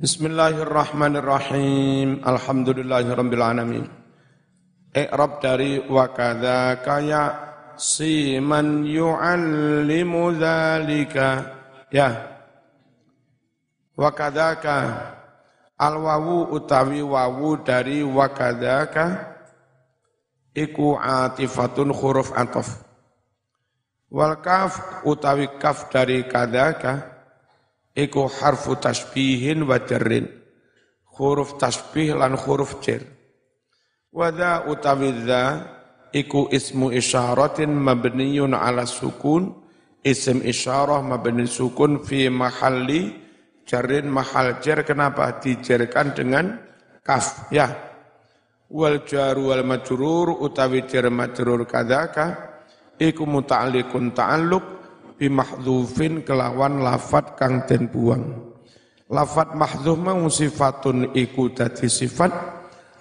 Bismillahirrahmanirrahim. Alhamdulillahirabbil alamin. I'rab dari wa kadzaka ya siman yu'allimu dzalika. Ya. Wa kadzaka al wawu utawi wawu dari wa kadzaka iku atifatun huruf atof. Wal kaf utawi kaf dari kadzaka iku harfu tasbihin wa jarrin. Huruf tasbih lan huruf jar Wada utawi iku ismu isyaratin mabniyun ala sukun. Isim isyarah mabni sukun fi mahalli. Jarrin mahal jar kenapa? Dijarkan dengan kaf ya. Wal jar wal majrur utawi jar majrur kadaka iku muta'alliqun ta'alluq bimahdhufin kelawan lafat kang den buang. Lafat mahdhuf mau sifatun iku dadi sifat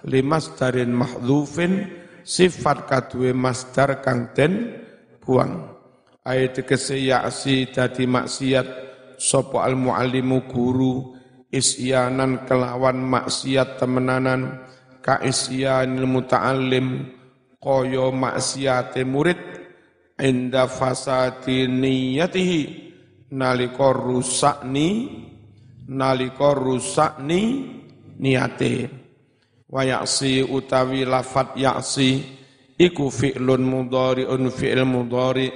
limas darin mahdhufin sifat kadue masdar kang den buang. Ayat tegese ya'si dadi maksiat sapa al muallimu guru isyanan kelawan maksiat temenanan ka isyanil muta'allim kaya maksiate murid inda fasati niyatihi nalika rusakni nalika rusakni niate wa ya'si utawi lafat ya'si iku fi'lun mudhari'un fi'il mudhari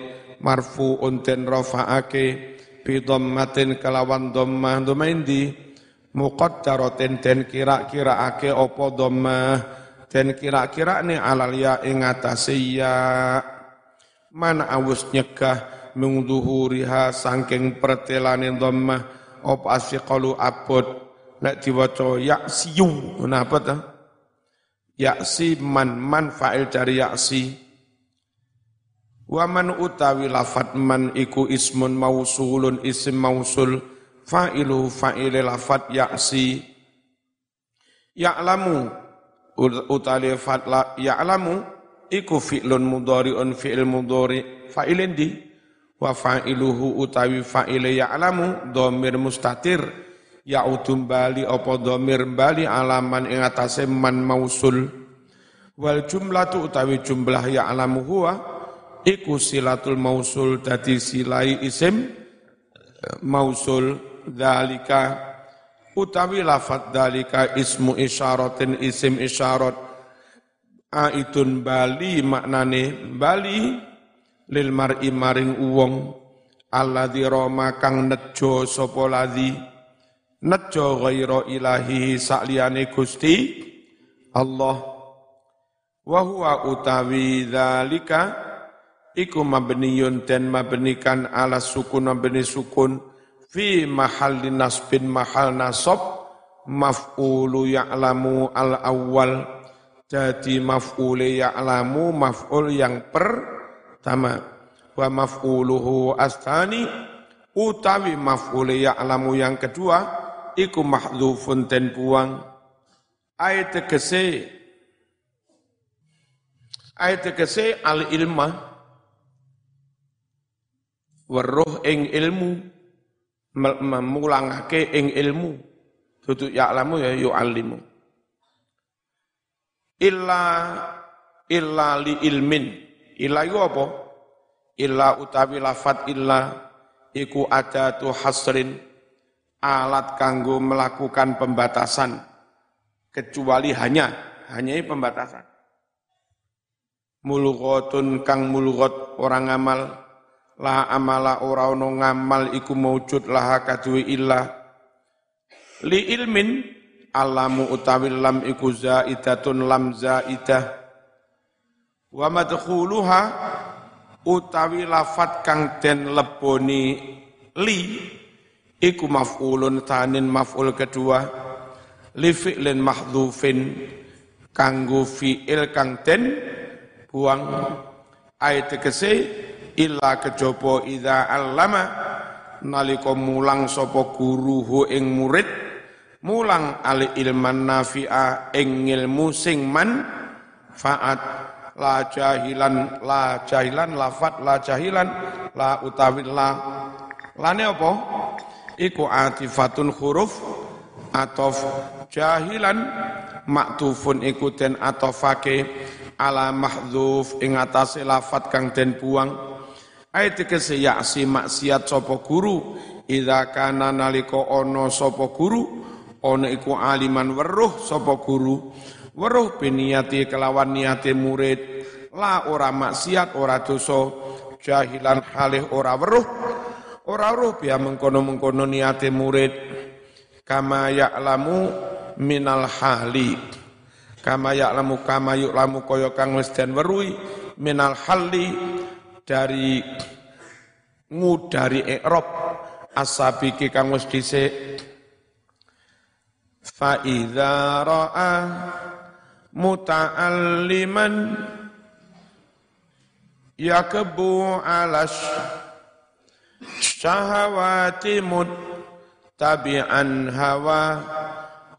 marfu'un ten rafa'ake bi dhammatin kalawan dhammah. Dhammah indi muqaddaratin den kira-kiraake apa dhammah? Den kira-kira ni alal ya ing atase ya mana awus nyegah mengduhuriha sangking pertelane dhammah op asfiqalu abot nek diwaca yaksiyu kenapa ta? Yaksi man man fa'il dari yaksi. Wa man utawi lafat man iku ismun mausulun isim mausul. Fa'ilu fa'ile lafat yaksi. Ya'lamu utawi fatla ya'lamu iku fi'lun mudhari'un fi'il mudhari. Fa'ilin di? Wa fa'iluhu utawi fa'ile ya'lamu dhamir mustatir. Ya'udum bali apa dhamir bali alaman ing atase man mausul. Wal jumlatu utawi jumlah ya'lamu huwa iku silatul mausul dadi silai isim mausul. Dalika utawi lafat dalika ismu isyaratin isim isyarat aidun bali maknane bali lil mar'i maring uwong alladzi roma kang nejo sapa ladzi nejo ghaira ilahi sakliyane Gusti Allah. Wa huwa utawi dzalika iku mabniyun dan mabnikan ala sukun mabni sukun fi mahalli nasbin mahal nasab maf'ulu ya'lamu al awwal jadi maf'ule ya'lamu maf'ul yang pertama. Wa maf'uluhu astani utawi maf'ule ya'lamu yang kedua iku mahdhufun ten buang. Ayat tegese ayat al ilma weruh ing ilmu memulangake ing ilmu. Tutuk ya'lamu ya yu'allimu illa illa li ilmin. Illa iku apa? Illa utawi lafat illa iku tu hasrin alat kanggo melakukan pembatasan. Kecuali hanya hanya pembatasan. Mulughatun kang mulughat orang amal la amala ora ono ngamal iku maujud laha kadue illa. Li ilmin alamu utawi lam iku zaidatun lam zaidah. Wa madkhuluha utawi lafat kang den leboni li iku maf'ulun tanin maf'ul kedua li fi'lin mahdhufin kanggo fi'il kang den buang. Ayat tegese illa kejaba idza allama nalika mulang sapa guruhu ing murid mulang ali ilman nafi'a ing ilmu sing man faat. La jahilan la jahilan lafat la jahilan la utawi la. Lane apa? Iku atifatun huruf atof. Jahilan maktufun ikutin atofake ala mahdzuf ing atase lafat kang den buang. Ayat tegese yaksi maksiat sapa guru. Idza kana nalika ana sapa guru ana iku aliman weruh sapa guru. Weruh biniyati kelawan niate murid. La ora maksiat ora dosa. Jahilan halih ora weruh. Ora weruh biya mengkono-mengkono niate murid. Kama ya'lamu minal hali. Kama ya'lamu kama yu'lamu kaya kang wis den weruhi minal hali dari ngudari i'rab asabiki kang wis dhisik fa idza ra'a muta'alliman yakbu alas syahawati mut tabi'an hawa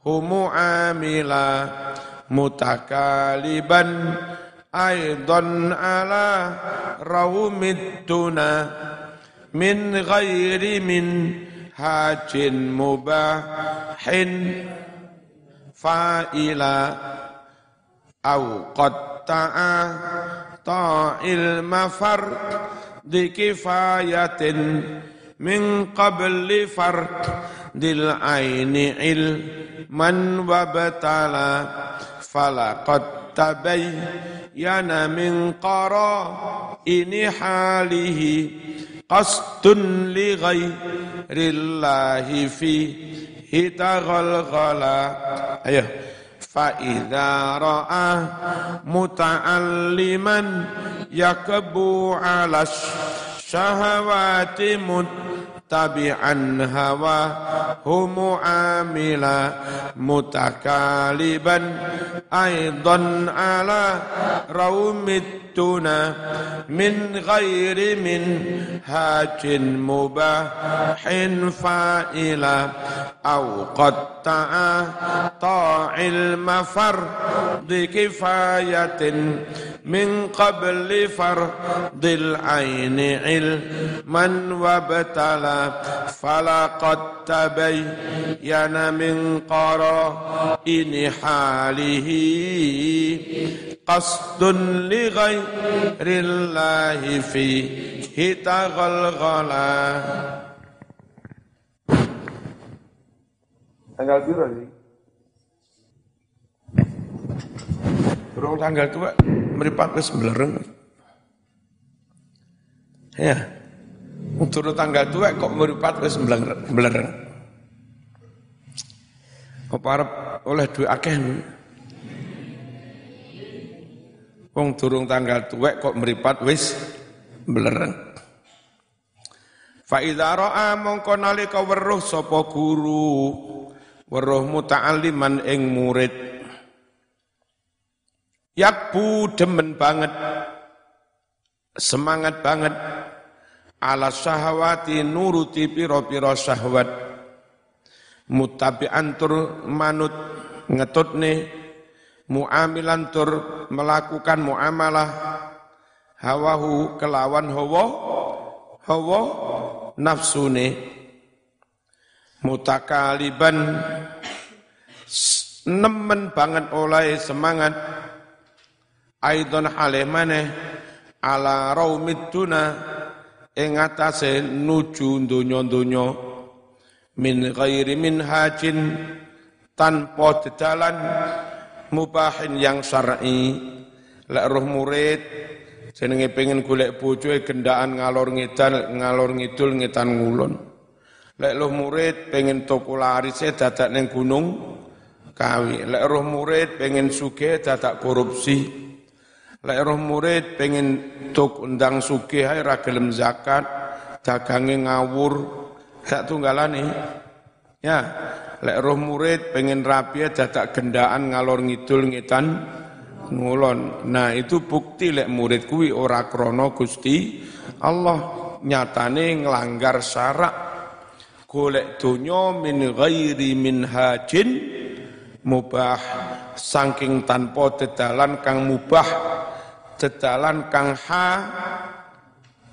humu amila mutakaliban aidan ala rawmid tuna منهاج مباح فائلا أو قد طاع المفر كفاية من قبل فرد العين علما وابتلى فلقد تبين من قرائن حاله قصد لغير الله فيه تغلغلا أيه فإذا رأى متعلما يكبو على الشهوات متبعا هواه معاملا متكالبا. أيضا على روم التنا من غير منهاج مباح فائلا أو قد تعاطى علم فرض كفاية min qabli fardil aini ilman wabtala falaqad tabayyana min qara'ini halihi qasdun li ghairillahi fihi taghalghala. Tanggal biru sih tanggal meripat wis belereng. Ya. Turun tanggal tua kok meripat wis belereng. Apa arep oleh duit akeh Wong durung tanggal tuwek kok meripat wis belereng. Fa idza ra'a mongko nalika weruh sapa guru weruh muta'alliman ing murid Yakbu demen banget, semangat banget, ala syahwati nuruti piro-piro syahwat, mutabi'an tur manut ngetutne, muamilan tur melakukan muamalah, hawahu kelawan hawa, hawa nafsune, mutakaliban. Nemen banget oleh semangat, aidon halih maneh ala raumid duna ing atase nuju donya-donya min ghairi min hajin tanpa dedalan mubahin yang syar'i. Lek roh murid jenenge pengen golek bojo gendaan ngalor ngidal ngalor ngidul ngetan ngulon. Lek roh murid pengen toko larise dadak ning gunung kawi. Lek roh murid pengen sugih dadak korupsi Lek roh murid pengen tuk undang sugih ae ra gelem zakat, dagange ngawur, sak tunggalane. Ya, lek roh murid pengen rapi dadak gendaan ngalor ngidul ngitan ngulon. Nah, itu bukti lek murid kuwi ora krana Gusti Allah nyatane nglanggar syarak golek donya min ghairi minhajin mubah saking tanpa dedalan kang mubah dedalan kang ha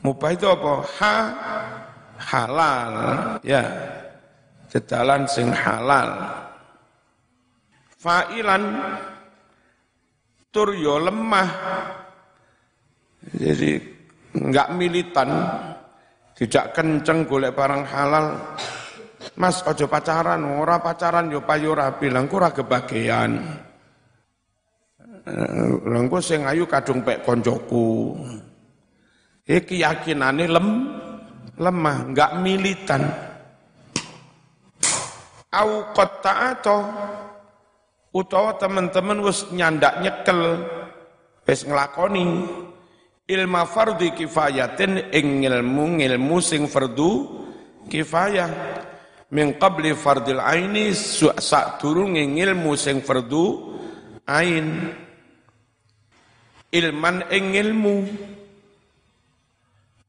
mubah itu apa? Ha halal. Ya. Dedalan sing halal. Fa'ilan tur yo lemah. Jadi enggak militan tidak kenceng golek barang halal. Mas ojo pacaran, ora pacaran yo payu rapi, langku ora kebagian. Langku sing ayu kadung pek koncoku. Iki keyakinane lem lemah, enggak militan. Au atau utawa teman-teman wis nyandak nyekel wis nglakoni ilma fardhi kifayatin ing ilmu ilmu sing fardu kifayah min qabli fardil aini sak durunge ilmu sing fardu ain ilman ing ilmu.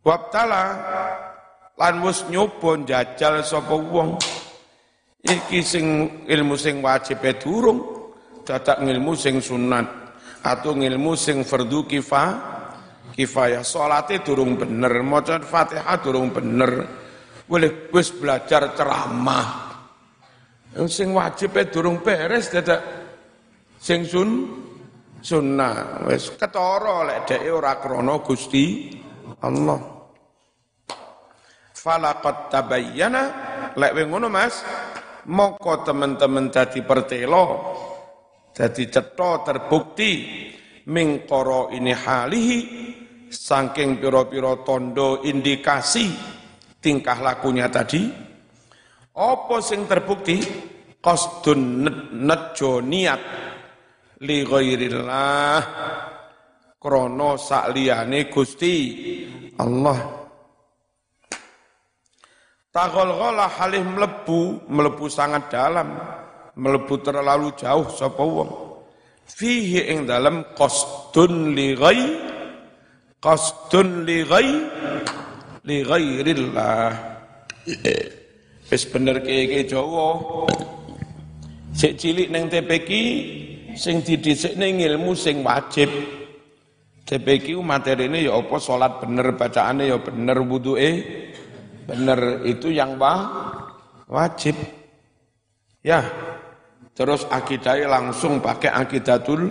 Wabtala lan wis nyoba njajal sapa wong. Iki sing ilmu sing wajib durung dadak ilmu sing sunat atau ilmu sing fardu kifa kifayah. Salate durung bener maca Fatihah durung bener. Boleh wis belajar ceramah. Sing wajib durung beres dadak sing sun sunnah. Wis ketara lek dhek ora krana Gusti Allah. Falaqad tabayyana. Lek ngono Mas moko teman-teman dadi pertelo dadi cetha terbukti mingkoro ini halihi saking piro-piro tondo indikasi tingkah lakunya tadi. Apa sing terbukti? Qasdun nejo niat li ghairillah krono sakliyane Gusti Allah Tagol-gola halih melebu, melebu sangat dalam, melebu terlalu jauh sapa wong. Fihi ing dalam qasdun li ghai qasdun li ghai li ghairillah. Wis bener keke Jawa. Sik cilik ning TPQ sing didhisikne ilmu sing wajib. TPQ materine ya apa salat bener, bacaane ya bener, wuduke Benar itu yang wah, wajib. Ya, terus akidai langsung pakai akidatul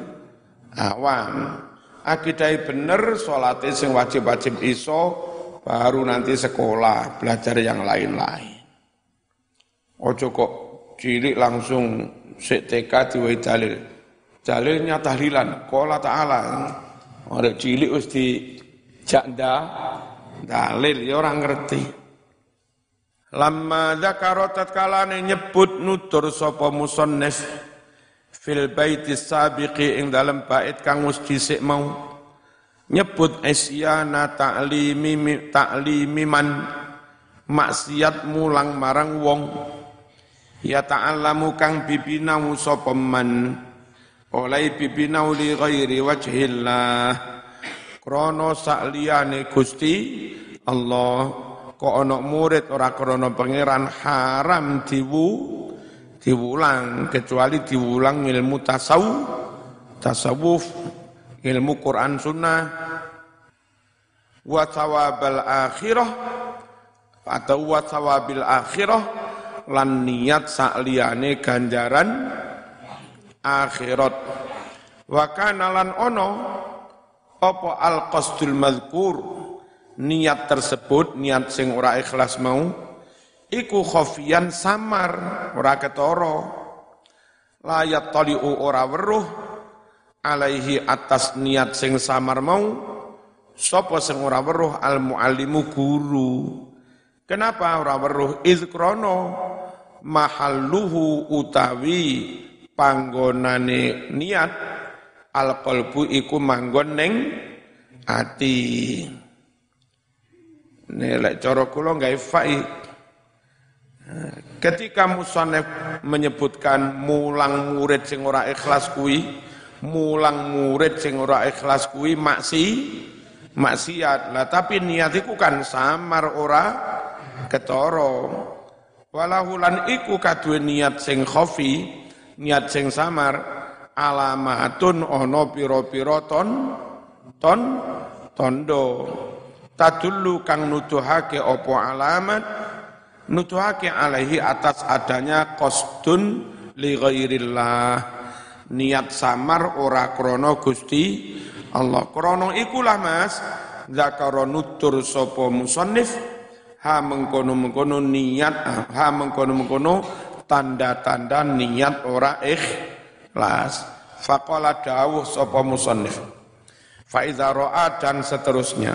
awam. Akidai bener, sholatnya sing wajib-wajib iso, baru nanti sekolah, belajar yang lain-lain. Ojo kok cilik langsung TK diwai dalil. Dalilnya tahlilan, kola ta'ala. Orang cilik harus di janda. Dalil, ya orang ngerti. Lama dzakara tatkalane nyebut nutur sapa musannif fil baiti sabiqi ing dalam bait kang wis dhisik mau. Nyebut isyana ta'limi ta'limi man maksiat mulang marang wong. Ya ta'allamu kang bibinau sapa man oleh bibinau li ghairi wajhillah. Krana sakliyane Gusti Allah kok ana murid ora krana pangeran haram diwu diwulang kecuali diwulang ilmu tasawuf tasawuf ilmu Quran sunnah. Wa thawabal akhirah atau wa thawabil akhirah lan niat sakliyane ganjaran akhirat wa kana lan ono apa al qasdul madhkur niat tersebut, niat sing ora ikhlas mau, iku khofian samar, ora ketoro. Layat taliu ora weruh, alaihi atas niat sing samar mau, sopo sing ora weruh al muallimu guru. Kenapa ora weruh krono mahalluhu utawi panggonane niat al qalbu iku manggon ning ati. Nilai cara kula gawe fai. Ketika musannif menyebutkan mulang murid sing ora ikhlas kuwi, mulang murid sing ora ikhlas kuwi maksi maksiat. Lah tapi niat iku kan samar ora ketara. Walahulan iku kaduwe niat sing khofi, niat sing samar alamatun ono pira-pira ton ton tondo. Tadullu kang nuduhake opo alamat? Nuduhake alaihi atas adanya kostun li ghairillah. Niat samar ora krono Gusti Allah. Krono ikulah Mas, zakara nutur sapa musannif ha mengkono-mengkono niat ha mengkono-mengkono tanda-tanda niat ora ikhlas. Faqala dawuh sapa musannif. Fa idza ra'a dan seterusnya.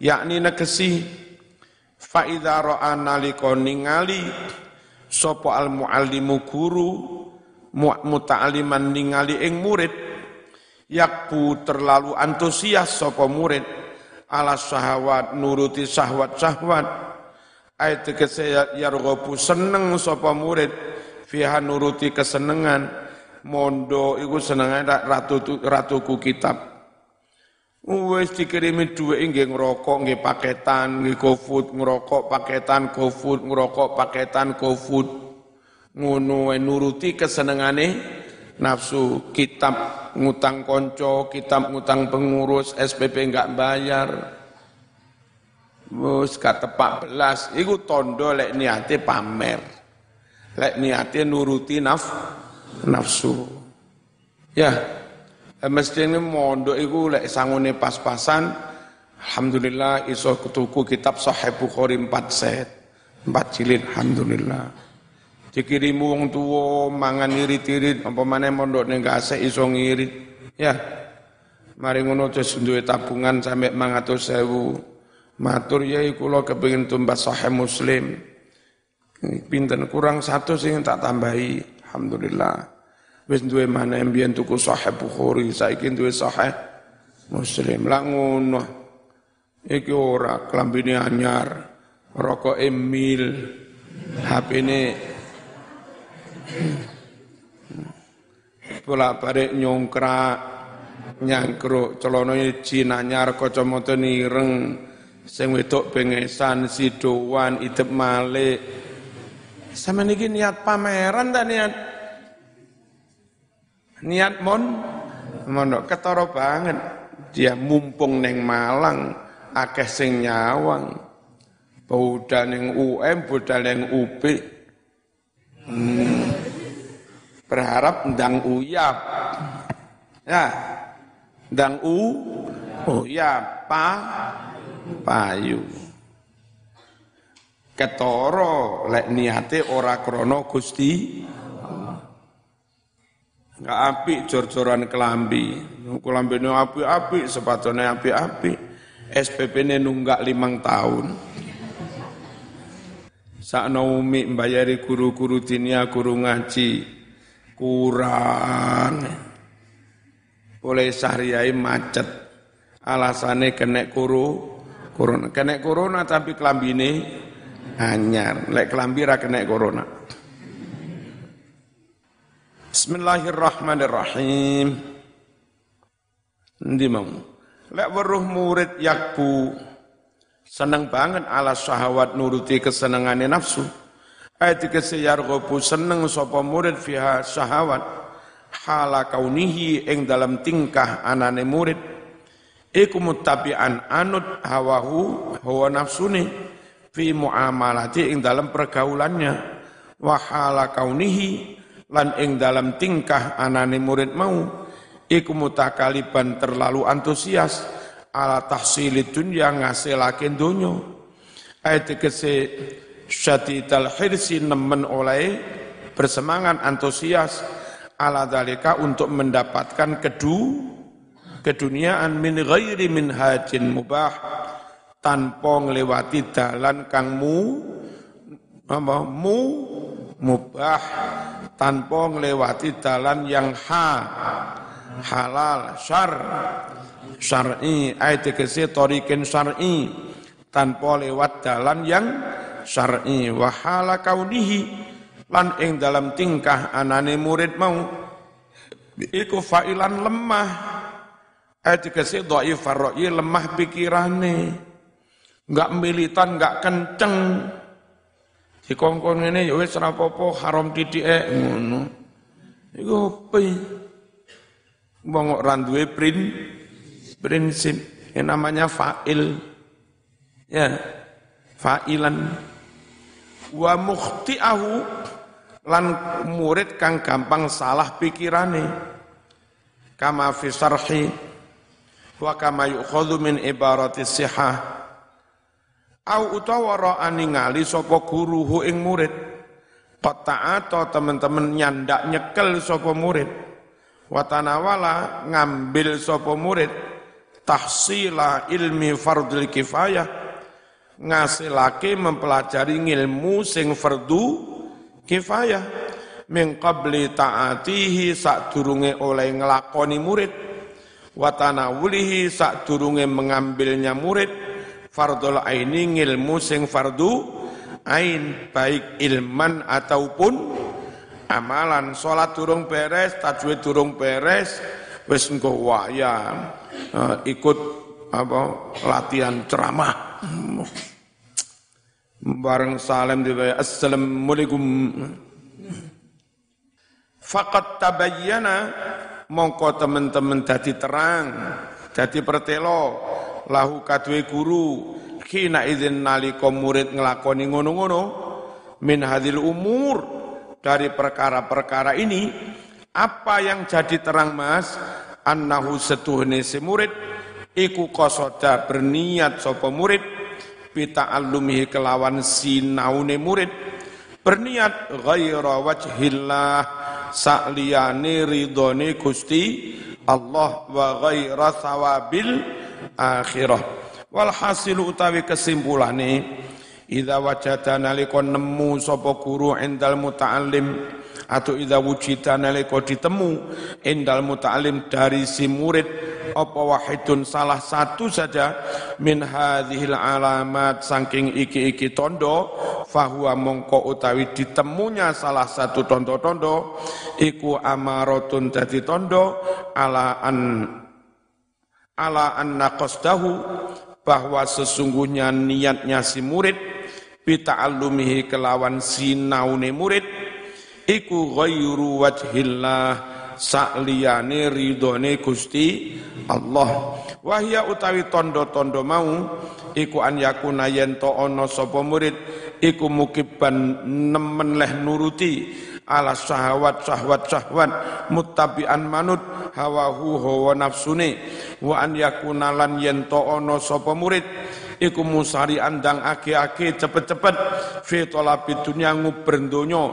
Yakni negesi fa idza ra'a nalika ningali sapa al muallimu guru muta'aliman ningali ing murid yakbu terlalu antusias sapa murid ala syahwat nuruti syahwat-syahwat ayat tegese yarghabu seneng sapa murid fiha nuruti kesenengan. Mondo iku senengane ratu ratuku kitab. Wes dikirimi duwe nggih ngrokok nggih paketan nggih GoFood ngrokok paketan GoFood ngrokok paketan GoFood. Ngono nuruti kesenengane nafsu kitab ngutang konco kitab ngutang pengurus SPP enggak bayar Wes tepak belas iku tondo lek niate pamer lek niate nuruti naf nafsu. Ya mesti ini mondok iku lek sangune pas-pasan alhamdulillah iso ketuku kitab Sahih Bukhari 4 set 4 jilid alhamdulillah. Dikirimu wong tuwa mangan irit-irit apa maneh mondok ning gasek iso ngirit. Ya mari ngono terus duwe tabungan sampe 500.000 matur yai kula kepengin tumbas sahih muslim pinten? Kurang satu sing tak tambahi. Alhamdulillah. Wis duwe maneh mbiyen tuku sahih bukhari. Saiki duwe sahih muslim. Lah ngono. Iki ora klambine anyar. Rokok emil HP ini Bola balik nyongkrak, nyangkruk, celonanya jinanyar, kacamata nireng, sing wedok bengesan, sidowan, idep malik. Sama niki niat pameran tak niat? Niat mon, mondok ketara banget. Dia mumpung neng Malang, akeh sing nyawang. Budal neng UM, budal neng UP. Hmm berharap ndang uyap. Ya, ndang u, ya, pa, payu. Ketoro lek niate ora krono Gusti Enggak apik jor-joran kelambi. Kelambine apik-apik, sepatune apik-apik. SPP-ne nunggak limang tahun. Sakno umi mbayari guru-guru dinia, guru ngaji kurang oleh syariai macet alasannya kena kuru corona kena corona tapi kelambi ini anyar. Lek kelambi ra kena corona. Bismillahirrahmanirrahim. Ndi mau? Lek weruh murid yakbu seneng banget ala syahwat nuruti kesenengane nafsu. Ayat dikese yarghabu seneng sapa murid fiha syahawat hala kaunihi ing dalam tingkah anane murid. Iku muttabi'an anut hawahu hawa nafsuni fi muamalati ing dalam pergaulannya. Wa hala kaunihi lan ing dalam tingkah anane murid mau iku mutakaliban terlalu antusias ala tahsilid dunya ngasilake donya. Ayat dikese syadidal hirsi nemen oleh bersemangat antusias ala dalika untuk mendapatkan kedu keduniaan min ghairi min hajin mubah tanpa ngelewati dalan kang mu apa mu mubah tanpa ngelewati dalan yang ha halal syar syar'i. Ayat tegese torikin syar'i. Tanpa lewat dalan yang syar'i. Wa hala kaunihi. Lan ing dalam tingkah anane murid mau iku fa'ilan lemah. Ayat dikasih dhaif farra'i lemah pikirane enggak militan enggak kenceng. Dikongkon ini ya wis apa-apa haram titike ngono. Iku opo wong ora duwe prinsip yang namanya fa'il. Ya fa'ilan. Wa mukhti'ahu lan murid kang gampang salah pikirane. Kama fi wa kama yukhadhu min ibarati sihah au utawa ra ningali sapa guru hu ing murid. Atau teman-teman nyandak nyekel sapa murid. Watanawala ngambil sapa murid. Tahsila ilmi fardul kifayah. Ngasilake mempelajari ilmu sing fardu kifayah. Min qabli ta'atihi sadurunge oleh ngelakoni murid. Watanawulihi sadurunge mengambilnya murid fardul aini ilmu sing fardu ain baik ilman ataupun amalan. Salat durung beres tajwid durung beres wis engko waya uh, ikut apa latihan ceramah. Bareng salam dibawa assalamualaikum. Fakat tabayyana mongko teman-teman dadi terang, dadi pertelo lahu kadwe guru. Izin nalika murid ngelakoni ngono-ngono min hadil umur dari perkara-perkara ini apa yang jadi terang mas? Annahu setuhne si murid iku kosoda berniat sopo murid pita alumihi kelawan sinaune murid. Berniat ghaira wajhillah sa'liyane ridhone Gusti Allah wa ghaira sawabil akhirah. Walhasil utawi kesimpulane idza wajada nalika nemu sapa guru endal muta'allim atau idza wujida nalika ditemu endal muta'allim dari si murid apa wahidun salah satu saja min hadhil alamat saking iki-iki tondo fahuwa mongko utawi ditemunya salah satu tondo-tondo iku amaratun dadi tondo ala an ala an naqasdahu bahwa sesungguhnya niatnya si murid bita'allumihi kelawan sinaune murid iku ghairu wajhillah sa'liyane ridhone Gusti Allah. Wahya utawi tondo-tondo mau iku an yakuna yen to ana sapa murid iku mukibban nemen leh nuruti ala syahwat syahwat syahwat. Muttabi'an manut hawahu hawa nafsune wa an yakuna lan yen to ana sapa murid. Iku musari andang ake-ake cepet-cepet. Fi talabi dunya nguber donya.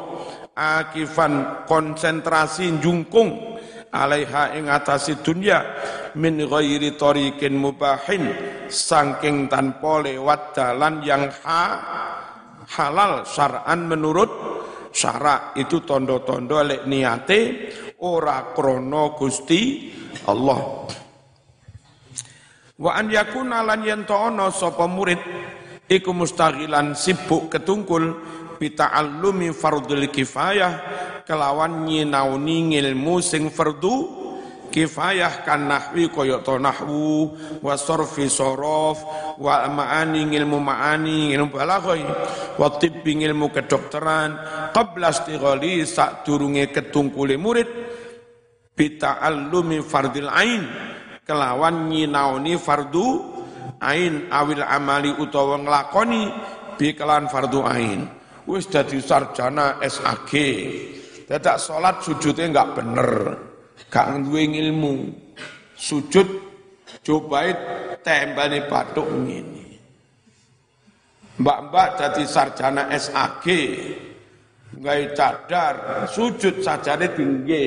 Akifan konsentrasi jungkung alaiha ing atasi dunya. Min ghairi tariqin mubahin. Saking tanpa lewat dalan yang ha, halal syar'an menurut syarak itu tondo-tondo lek niate ora krono Gusti Allah. Wa an yakuna lan yanto ana sapa murid iku mustaghilan sibuk ketungkul bita'allumi fardul kifayah kelawan nyinauni ilmu sing fardu kifayah kan nahwi kaya to nahwu wa sarfi sorof wa ma'ani ilmu ma'ani ilmu balaghah wa tibbi ilmu kedokteran qabla istighali sak durunge ketungkule murid bita'allumi fardil ain kelawan nyinaoni fardu ain awil amali utawa nglakoni bi kelan fardu ain. Wis dadi sarjana SAG dadak salat sujudnya enggak bener gak duwe ilmu. Sujud cobae tembane batuk ngene. Mbak-mbak jadi sarjana SAG, gawe cadar, sujud sajane tinggi.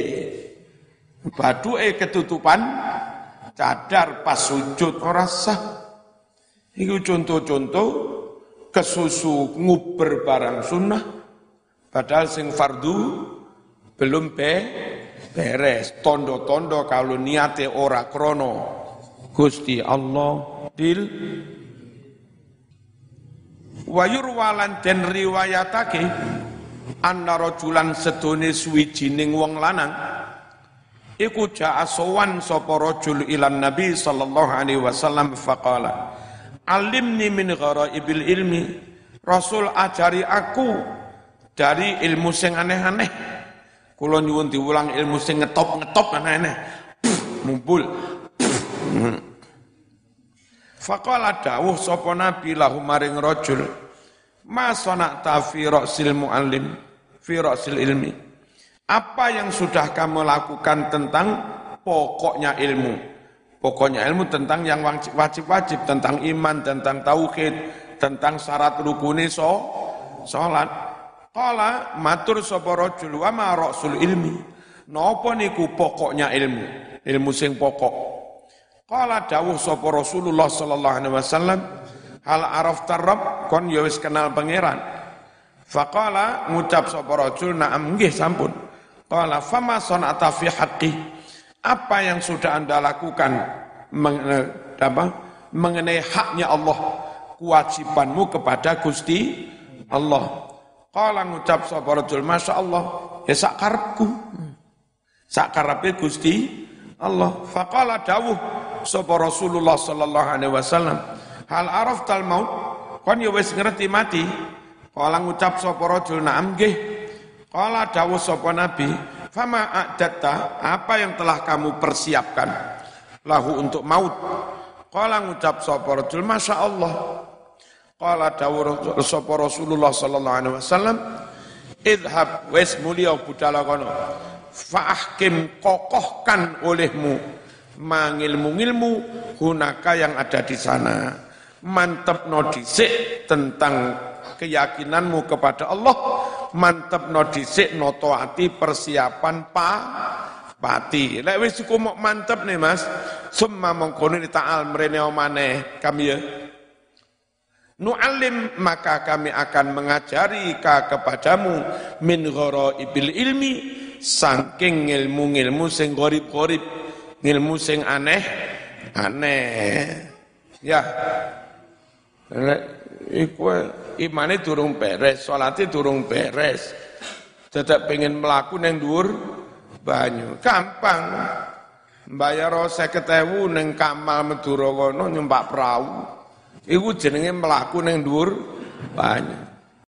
Baduke ketutupan cadar pas sujud ora sah. Iku contoh-contoh kesusu nguber barang sunnah padahal sing fardu belum be beres. Tondo-tondo kalau niate ora krono. Gusti Allah. Dil. Wayur walan den riwayatake anna rajulan sedone suwijining wong lanang iku ja'a sowan sapa rajul ilan nabi sallallahu alaihi wasallam faqala alimni min ghara'ibil ilmi. Rasul ajari aku dari ilmu sing aneh-aneh Kulo nyuwun diulang ilmu sing ngetop-ngetop aneh-aneh. Mumpul. Faqala dawuh sapa nabi lahu maring rajul ma sana'ta fi ra'sil muallim fi ra'sil ilmi apa yang sudah kamu lakukan tentang pokoknya ilmu. Pokoknya ilmu tentang yang wajib-wajib, tentang iman, tentang tauhid, tentang syarat rukuni so, salat. Kala matur sapa rajul wa ma rasul ilmi. Napa niku pokoknya ilmu? Ilmu sing pokok. Kala dawuh sapa Rasulullah sallallahu alaihi wasallam, hal araf tarab kon ya wis kenal pangeran. Faqala ngucap sapa rajul na'am nggih sampun. Qala fama sanata fi haqqi apa yang sudah Anda lakukan mengenai haknya Allah, kewajibanmu kepada Gusti Allah. Kala ngucap sapa rajul Masya Allah, ya sakarku. Sakarape Gusti Allah. Faqala dawuh sapa Rasulullah sallallahu alaihi wasallam, hal araftal maut? Kon ya wis ngerti mati. Kala ngucap sapa rajul na'am nggih. Kala dawuh sapa Nabi, Fama a'datta, apa yang telah kamu persiapkan lahu untuk maut? Qala ngucap sapa rajul, Masya Allah. Qala dawuh sapa Rasulullah sallallahu alaihi wasallam, Idhab wes mulia budala kono. Fa'ahkim kokohkan olehmu mangilmu-ngilmu hunaka yang ada di sana. Mantep no tentang keyakinanmu kepada Allah mantep no disik no toati persiapan pa pati lek wis mantep nih mas summa ni ta'al mrene omane kami ya Nu'alim maka kami akan mengajari ka kepadamu min ibil ilmi saking ilmu-ilmu sing gorib-gorib ilmu sing aneh aneh ya iku imane durung beres, salate durung beres. Dadak pengen melaku neng dhuwur banyu. Gampang. Bayar 50.000 neng Kamal Madura kono nyumpak perahu. Iku jenenge melaku neng dhuwur banyu.